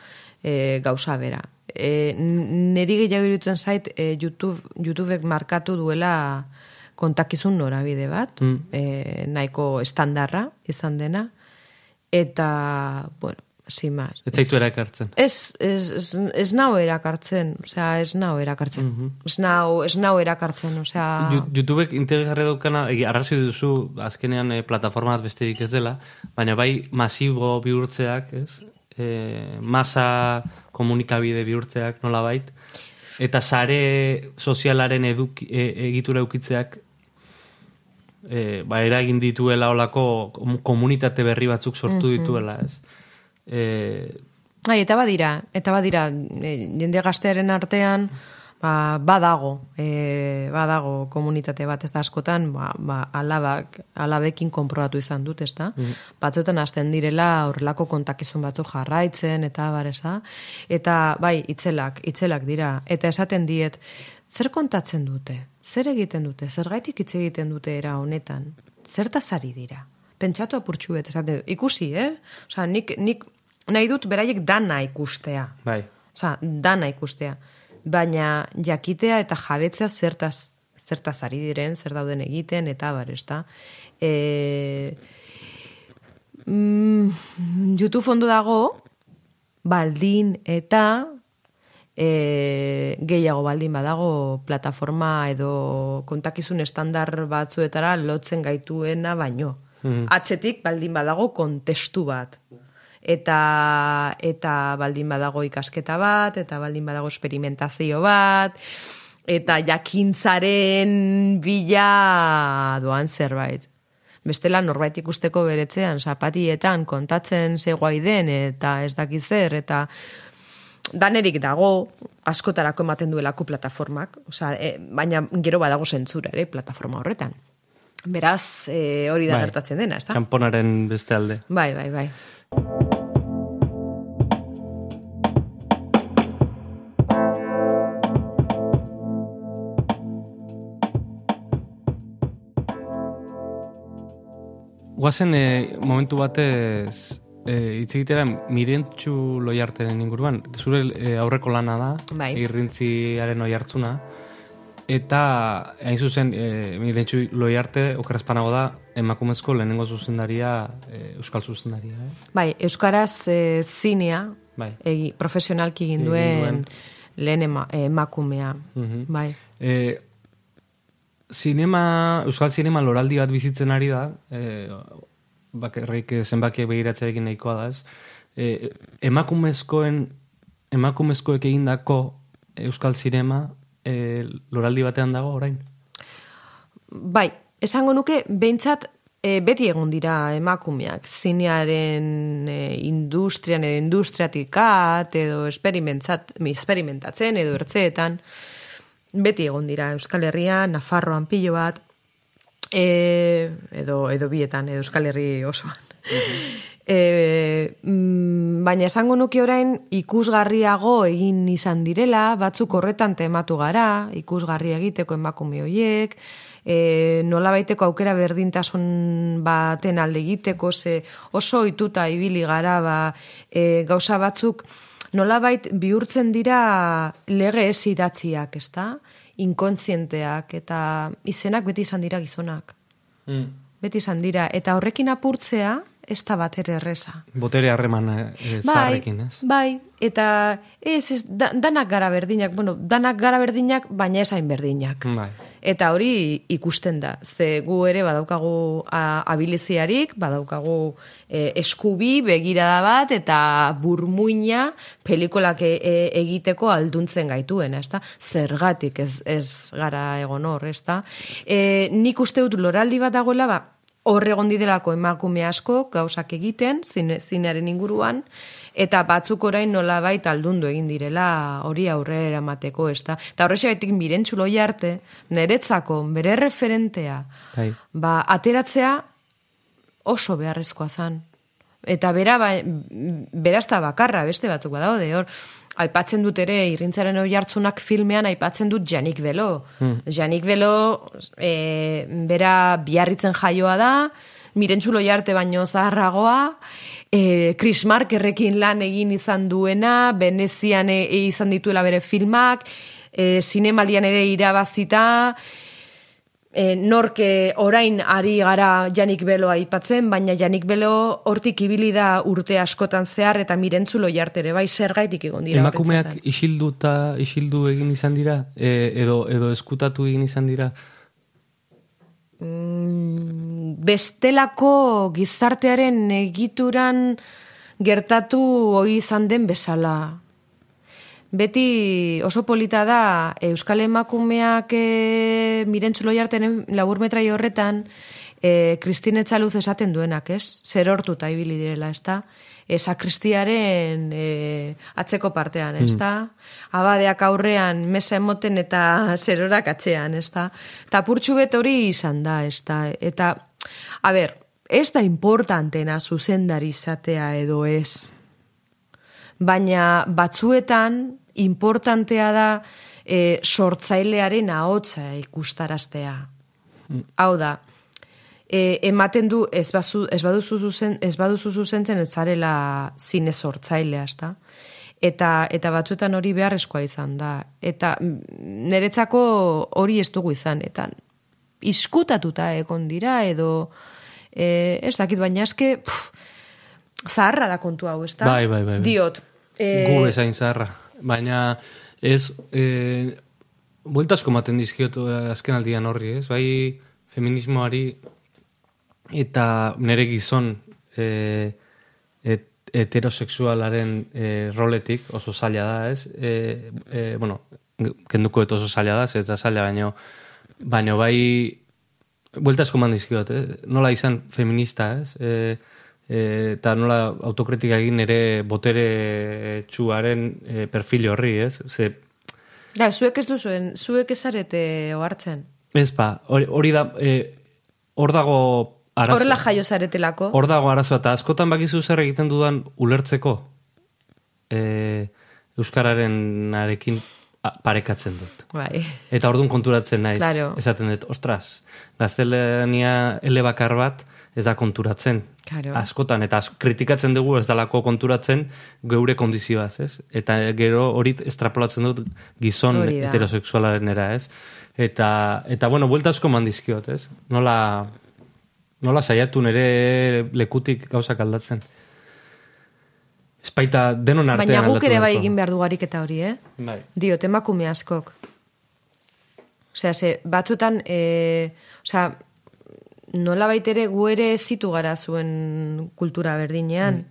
E, gauza bera. E, neri gehiago iruditzen zait e, YouTube, YouTubeek markatu duela kontakizun norabide bat, Mm. e, nahiko estandarra izan dena, eta, bueno, sin más. Ez zaitu erakartzen. Ez, ez, ez, ez nau erakartzen, osea, ez nau erakartzen. Ez nau, ez nau erakartzen, osea... YouTubek integragarri daukana, egi, arrazoi duzu, azkenean eh, plataforma besterik ez dela, baina bai masibo bihurtzeak, ez? E, masa komunikabide bihurtzeak nola bait, eta sare sozialaren eduki, e, egitura eukitzeak e, ba, eragin dituela olako kom- komunitate berri batzuk sortu dituela, ez? E, Bai, eta badira, eta badira, e, jende gaztearen artean, ba, badago, e, badago komunitate bat, ez da askotan, ba, ba, alabak, alabekin konprobatu izan dut, ez da? Batzuetan hasten direla horrelako kontakizun batzuk jarraitzen, eta bar, ez da? Eta, bai, itzelak, itzelak dira, eta esaten diet, zer kontatzen dute? Zer egiten dute? Zergaitik hitz egiten dute era honetan? Zertaz ari dira? Pentsatu apurtxu bet, esaten. Ikusi, eh? Osa, nik, nik nahi dut beraiek dana ikustea. bai. Osa, dana ikustea. Baina jakitea eta jabetzea zertaz, zertaz ari diren, zer dauden egiten, eta bar, ez da. E, mm, YouTube ondo dago, baldin eta e, gehiago baldin badago plataforma edo kontakizun estandar batzuetara lotzen gaituena baino. Atzetik baldin badago kontestu bat. Eta, eta baldin badago ikasketa bat, eta baldin badago experimentazio bat, eta jakintzaren bila doan zerbait. Bestela norbait ikusteko beretzean, zapatietan kontatzen zegoai den, eta ez dakiz zer, eta danerik dago, askotarako ematen duelako plataformak, Osea, e, baina gero badago zentzura ere plataforma horretan. Beraz, e, hori da Bai. gertatzen dena, ezta? Kanponaren beste alde. Bai, bai, bai. Guazen e, momentu batez e, hitz egitera mirentxu loiarteren inguruan. Zure e, aurreko lana da, Bai. irrintziaren oiartzuna. Eta hain zuzen e, mirentxu loiarte okerazpanago da emakumezko lehenengo zuzendaria, e, euskal zuzendaria. Eh? Bai, Euskaraz e, zinea, Bai. egi, profesionalki egin duen lehen ema, emakumea. Mhm. Bai. E, zinema, euskal zinema loraldi bat bizitzen ari da, e, bakarrik zenbakiak begiratzearekin nahikoa da, ez? E, emakumezkoen, emakumezkoek egindako euskal zinema e, loraldi batean dago orain? Bai, esango nuke, behintzat e, beti egon dira emakumeak, zinearen e, industrian edo industriatik at, edo esperimentatzen edo ertzeetan, beti egon dira Euskal Herrian, Nafarroan pilo bat, e, edo, edo bietan, edo Euskal Herri osoan. E, mm, baina esango nuke orain ikusgarriago egin izan direla, batzuk horretan tematu gara, ikusgarri egiteko emakume hoiek, e, nola baiteko aukera berdintasun baten alde egiteko, ze oso ituta ibili gara, ba, e, gauza batzuk nolabait bihurtzen dira lege ez idatziak, ezta? Inkontzienteak eta izenak beti izan dira gizonak. Beti izan dira eta horrekin apurtzea ez da bat ere erresa. Botere harreman e, zaharrekin, ez? Bai, eta ez, ez da, danak gara berdinak, bueno, danak gara berdinak, baina ez hain berdinak. Bai. Eta hori ikusten da, ze gu ere badaukagu a, abiliziarik, badaukagu e, eskubi, begirada bat, eta burmuina pelikolak e, e, egiteko alduntzen gaituena, ezta? Zergatik ez, ez gara egon hor, ezta? E, nik uste dut loraldi bat dagoela, ba, hor egon didelako emakume asko gauzak egiten, zine, zinearen inguruan, eta batzuk orain nolabait aldundu egin direla hori aurrera eramateko, ez da? Eta horrexegatik mirentxulo arte, niretzako bere referentea, Bai. ba, ateratzea oso beharrezkoa zan. Eta bera, ba, beraz da bakarra, beste batzuk badaude, hor, aipatzen dut ere, irrintzaren hori hartzunak filmean aipatzen dut Janik Belo. Janik Belo, e, bera biarritzen jaioa da, mirentzulo jarte baino zaharragoa, e, Chris Markerrekin lan egin izan duena, Venezian e, izan dituela bere filmak, e, zinemaldian ere irabazita, e, norke orain ari gara Janik Belo aipatzen, baina Janik Belo hortik ibili da urte askotan zehar eta mirentzulo jartere, bai zergaitik egon dira. Emakumeak horretzatan. isildu eta isildu egin izan dira? E, edo, edo eskutatu egin izan dira? Mm, bestelako gizartearen egituran gertatu hoi izan den bezala. Beti oso polita da Euskal Emakumeak e, mirentzulo jartenen laburmetrai horretan e, Kristine Txaluz esaten duenak, ez? Zer hortuta ibili direla, ez da? E, sakristiaren e, atzeko partean, ez da? Abadeak aurrean mesa emoten eta zerorak atzean, ez da? Ta purtsu bet hori izan da, ez da? Eta, a ber, ez da importantena zuzendari izatea edo ez baina batzuetan importantea da e, sortzailearen ahotsa ikustaraztea. Hau da, e, ematen du ez, bazu, ez baduzu zuzen, ez baduzu zuzentzen ez zarela zine sortzailea, ezta? Eta, eta batzuetan hori beharrezkoa izan da. Eta mm, niretzako hori ez dugu izan. Eta iskutatuta egon dira edo e, ez dakit baina eske pff, zaharra da kontu hau, ezta? Bai, bai, bai, bai. Diot. E, Gu bezain zaharra. Baina ez, e, bueltasko maten dizkiot eh, azken aldian horri, ez? Bai feminismoari eta nere gizon e, et, heterosexualaren e, roletik oso zaila da, ez? E, e, bueno, kenduko eta oso zaila da, ez da zaila, baino, baino bai bueltasko man dizkiot, eh? Nola izan feminista, ez? E, eta nola autokritika egin ere botere txuaren e, perfil horri, ez? Ze, Da, zuek ez duzuen, zuek ez arete ohartzen. ez ba, hori, hori da, e, hor dago arazo. Horrela jaio zaretelako. Hor dago arazoa, eta askotan bakizu zer egiten dudan ulertzeko e, Euskararen arekin parekatzen dut. Bai. Eta orduan konturatzen naiz. Claro. Esaten dut, ostras, gaztelania ele bakar bat ez da konturatzen. Claro. Askotan, eta kritikatzen dugu ez dalako konturatzen geure kondizioaz, ez? Eta gero hori estrapolatzen dut gizon Hori da. heterosexualaren era, ez? Eta, eta bueno, buelta asko mandizkiot, ez? Nola, nola saiatu nere lekutik gauzak aldatzen. Espaita denon artean Baina guk ere bai egin behar dugarik eta hori, eh? Bai. Diot, emakume askok. Osea, ze, batzutan, e, osea, nola baitere gu ere zitu gara zuen kultura berdinean.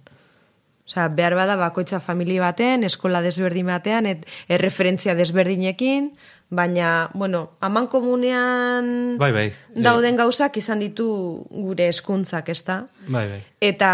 Osea, behar bada bakoitza familia baten, eskola desberdin batean, et, erreferentzia desberdinekin, baina, bueno, aman komunean Bai, bai. dauden gauzak izan ditu gure eskuntzak, ezta? Bai, bai. Eta,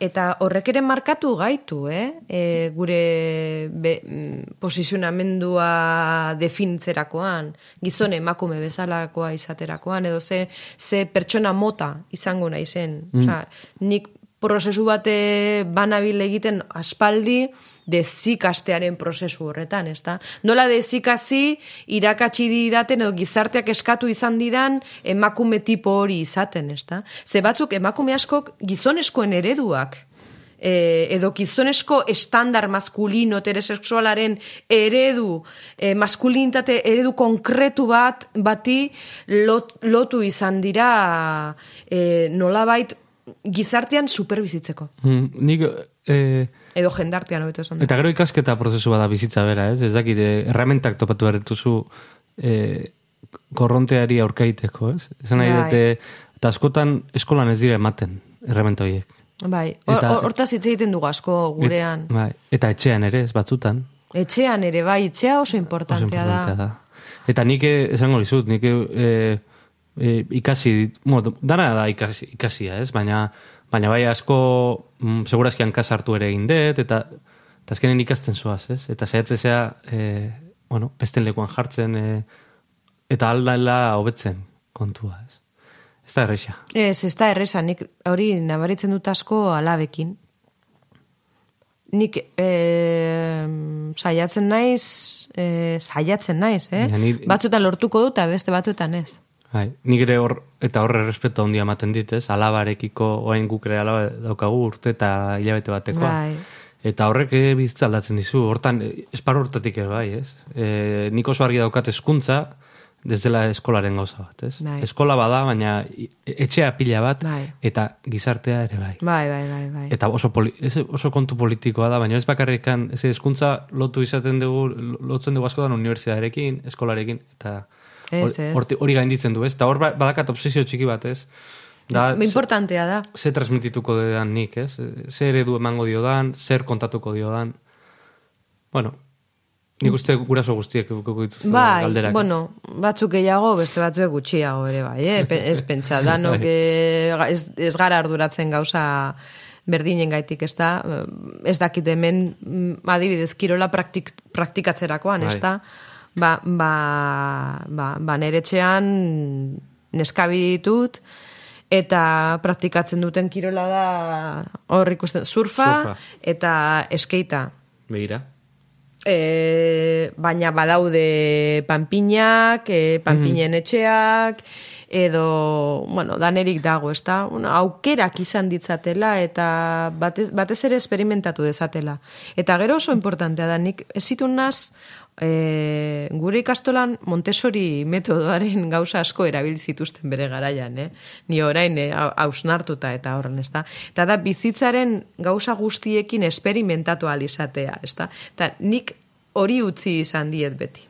eta horrek ere markatu gaitu, eh? E, gure be, mm, posizionamendua definitzerakoan, gizone emakume bezalakoa izaterakoan, edo ze, ze pertsona mota izango nahi zen. Osea, nik prozesu bate banabil egiten aspaldi dezikastearen prozesu horretan, ezta? Nola dezikasi irakatsi didaten edo gizarteak eskatu izan didan emakume tipo hori izaten, ezta? Ze batzuk emakume askok gizoneskoen ereduak e, edo gizonesko estandar maskulino heterosexualaren eredu, e, maskulinitate eredu konkretu bat bati lot, lotu izan dira e, nolabait gizartean superbizitzeko. Mm, nik, e, Edo jendartean hobeto esan eta gero ikasketa prozesu bada bizitza bera, ez? Ez dakit, eh, erramentak topatu behar dituzu e, korronteari aurkaiteko, ez? Esan nahi Bai. dute, eta askotan eskolan ez dira ematen, erramenta horiek. Bai, hortaz hitz egiten dugu asko gurean. Et, bai. Eta etxean ere, ez batzutan. Etxean ere, bai, etxea oso Oso importantea importantea da. da. Eta nik esango dizut, nik eh, eh, ikasi, bueno, dana da ikasi, ikasia, ez? Baina, baina bai asko, mm, segurazkian kas hartu ere egin dut, eta, eta azkenen ikasten zoaz, ez? Eta zaiatzea, eh, bueno, besten lekuan jartzen, eh, eta aldala hobetzen kontua, ez? Ez da erreixa. Ez, ez da erresa, nik hori nabaritzen dut asko alabekin. Nik e, saiatzen naiz, e, saiatzen naiz, eh? Ja, ni- Batzutan lortuko dut, beste batzuetan ez. Bai, nik ere hor, eta horre respeto handia ematen dit, ez? Alabarekiko, orain guk ere alaba daukagu urte eta hilabete batekoa. Bai. Eta horrek bizitza aldatzen dizu, hortan, esparru hortatik ere bai, ez? E, nik oso argi daukat eskuntza, ez dela eskolaren gauza bat, ez? Bai. Eskola bada, baina etxea pila bat, Bai. eta gizartea ere bai. Bai, bai, bai, bai. Eta oso, poli, ez, oso kontu politikoa da, baina ez bakarrikan, ez hezkuntza lotu izaten dugu, lotzen dugu askotan unibertsitatearekin, eskolarekin, eta Ez, ez. horti- hori gainditzen du, ez? Eta hor ba- badakat obsesio txiki bat, ez? Da, ze, Importantea da. ze transmitituko dedan nik, ez? Ze eredu emango diodan, zer kontatuko diodan. Bueno, nik uste guraso guztiek edukiko dituzte Bai, galderak. bueno, batzuk gehiago, beste batzuek gutxiago ere bai, eh? Pe- ez pentsa, danok Bai. eh, ez, ez gara arduratzen gauza berdinen gaitik, ez da, ez dakit hemen, mm, adibidez, kirola praktik, praktikatzerakoan, ez Bai. Ba, ba, ba, ba nere etxean neskabi ditut, eta praktikatzen duten kirola da hor ikusten surfa, Surfa. eta eskeita. Begira. E, baina badaude panpinak, e, panpinen etxeak, edo, bueno, danerik dago, ez da? Bueno, aukerak izan ditzatela eta batez, batez ere esperimentatu dezatela. Eta gero oso importantea da, nik ez naz, e, gure ikastolan Montessori metodoaren gauza asko erabil zituzten bere garaian, eh? Ni orain eh, hau- hausnartuta eta horren, ez da? Eta da, bizitzaren gauza guztiekin esperimentatu alizatea, ez da? Eta nik hori utzi izan diet beti.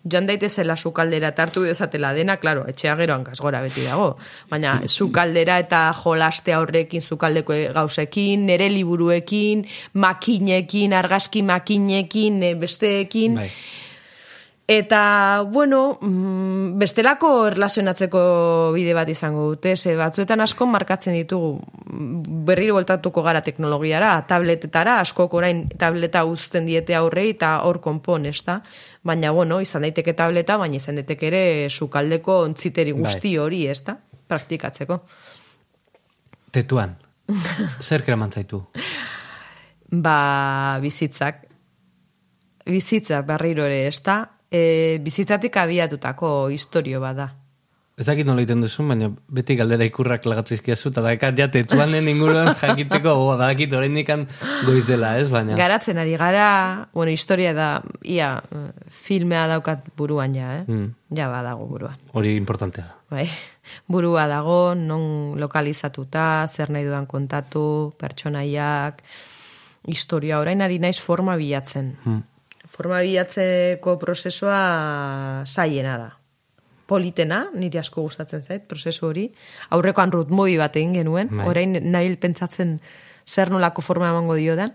Joan daitezela sukaldera eta hartu dezatela dena, claro, etxea gero hankasgora beti dago. Baina sukaldera eta jolastea horrekin, sukaldeko gauzekin, nere liburuekin, makinekin, argazki makinekin, eh, besteekin. Bai. Eta, bueno, mm, bestelako erlazionatzeko bide bat izango dute, ze batzuetan asko markatzen ditugu mm, berriro voltatuko gara teknologiara, tabletetara, askok orain tableta uzten diete aurrei eta hor konpon, ez da? Baina, bueno, izan daiteke tableta, baina izan daiteke ere sukaldeko ontziteri guzti hori, ez da? Praktikatzeko. Tetuan. Zer keraman zaitu? Ba, bizitzak. Bizitzak berriro ere, ez da? E, bizitzatik abiatutako historio bada. Ez dakit nola egiten duzun, baina beti galdera ikurrak lagatzizkiazu, eta dakat ja tetuanen inguruan jakiteko, oh, badakit oraindik goiz dela, ez? Baina, Garatzen ari gara, bueno, historia da, ia, filmea daukat buruan ja, eh? Mm. Ja badago buruan. hori importantea da. Bai. Burua dago, non lokalizatuta, zer nahi dudan kontatu, pertsonaiak, historia orain ari naiz forma bilatzen. Mm. Forma bilatzeko prozesua zaiena da. Politena, niri asko gustatzen zait, prozesu hori. Aurrekoan rutmoi bat egin genuen, Bai. orain nahi pentsatzen zer nolako forma emango diodan.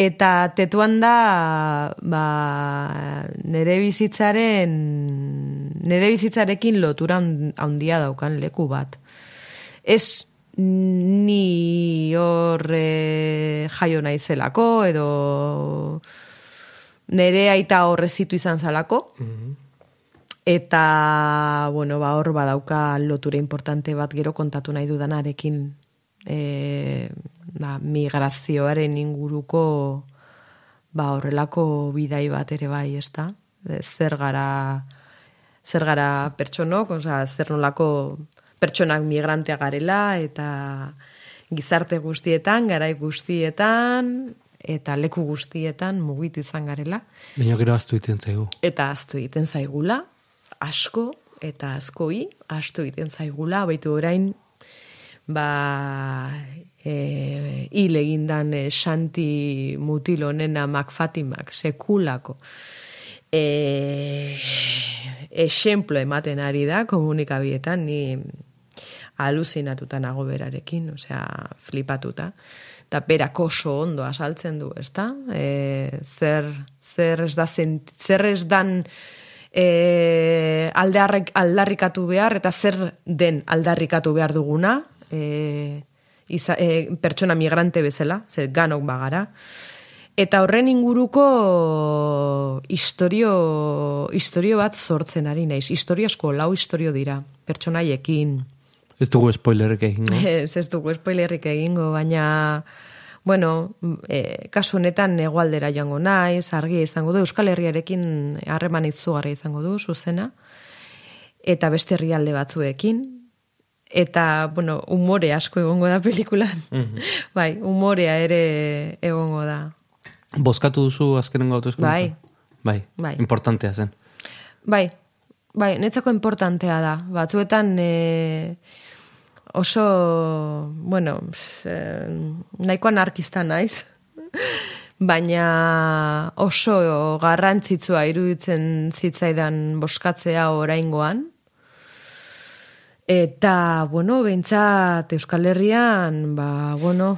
Eta tetuan da, ba, nere bizitzaren, nere bizitzarekin lotura hand- handia daukan leku bat. Ez ni hor eh, jaio naizelako, edo nere aita horrezitu izan zalako, Eta, bueno, ba, hor badauka lotura importante bat gero kontatu nahi dudanarekin e, ba, migrazioaren inguruko ba, horrelako bidai bat ere bai, ez da? Zer gara, zer gara pertsonok, oza, zer nolako pertsonak migrantea garela, eta gizarte guztietan, garai guztietan, eta leku guztietan mugitu izan garela Baina gero aztu iten zaigu. eta aztu egiten zaigula, asko eta askoi, astu egiten zaigula, baitu orain, ba, e, hil egindan e, Santi Mutil honena Macfatimak sekulako e, exemplo ematen ari da komunikabietan, ni aluzinatuta nago berarekin, osea, flipatuta. Da berak oso ondo asaltzen du, ezta? E, zer, zer ez da zer ez dan e, aldarrik, aldarrikatu behar eta zer den aldarrikatu behar duguna e, iza, e, pertsona migrante bezala, ze ganok bagara. Eta horren inguruko historio, historio bat sortzen ari naiz. Historio asko, lau historio dira, pertsonaiekin. Ez dugu spoilerek egin. No? Ez, ez dugu spoilerrik egingo, baina, bueno, e, kasu honetan egualdera joango naiz, argia izango du, Euskal Herriarekin harreman itzugarria izango du, zuzena, eta beste herrialde batzuekin, eta, bueno, umore asko egongo da pelikulan. bai, umorea ere egongo da. Bozkatu duzu azkenengo autoeskuntza? Bai. Bai, Bai. importantea zen. Bai, bai, netzako importantea da. Batzuetan e, oso, bueno, e, nahiko anarkista naiz. Baina oso garrantzitsua iruditzen zitzaidan boskatzea oraingoan. Eta, bueno, behintzat Euskal Herrian, ba, bueno,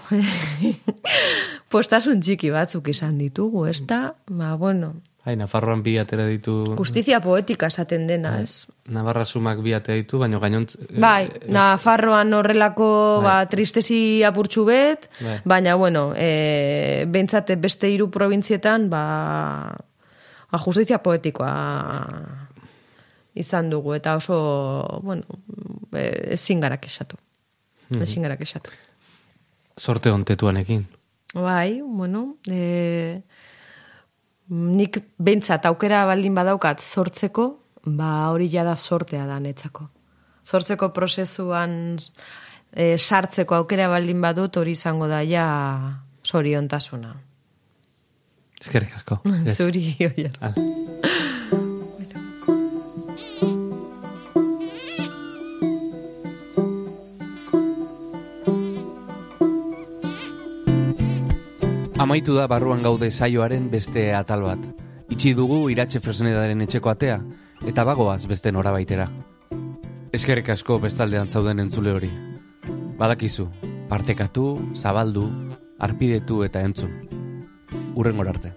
postasun txiki batzuk izan ditugu, ez da? Ba, bueno. Hai, Nafarroan bi atera ditu... Justizia poetika esaten dena, Bai. ez? Navarra sumak bi atera ditu, baina gainontz... Bai, Nafarroan horrelako ba, tristesi apurtxu bet, Bai. baina, bueno, e, behintzat beste hiru probintzietan, ba, ba, justizia poetikoa izan dugu, eta oso, bueno, e, ezin gara kexatu. Ezin gara kexatu. Sorte hontetuanekin. Bai, bueno, e, nik behintzat aukera baldin badaukat sortzeko, ba hori jada sortea da netzako. Sortzeko prozesuan e, sartzeko aukera baldin badut hori izango da ja soriontasuna. Eskerrik asko. Zuri, oier. Amaitu da barruan gaude saioaren beste atal bat. Itxi dugu iratxe fresnedaren etxeko atea, eta bagoaz beste norabaitera. Eskerrik asko bestaldean zauden entzule hori. Badakizu, partekatu, zabaldu, arpidetu eta entzun. Urren arte.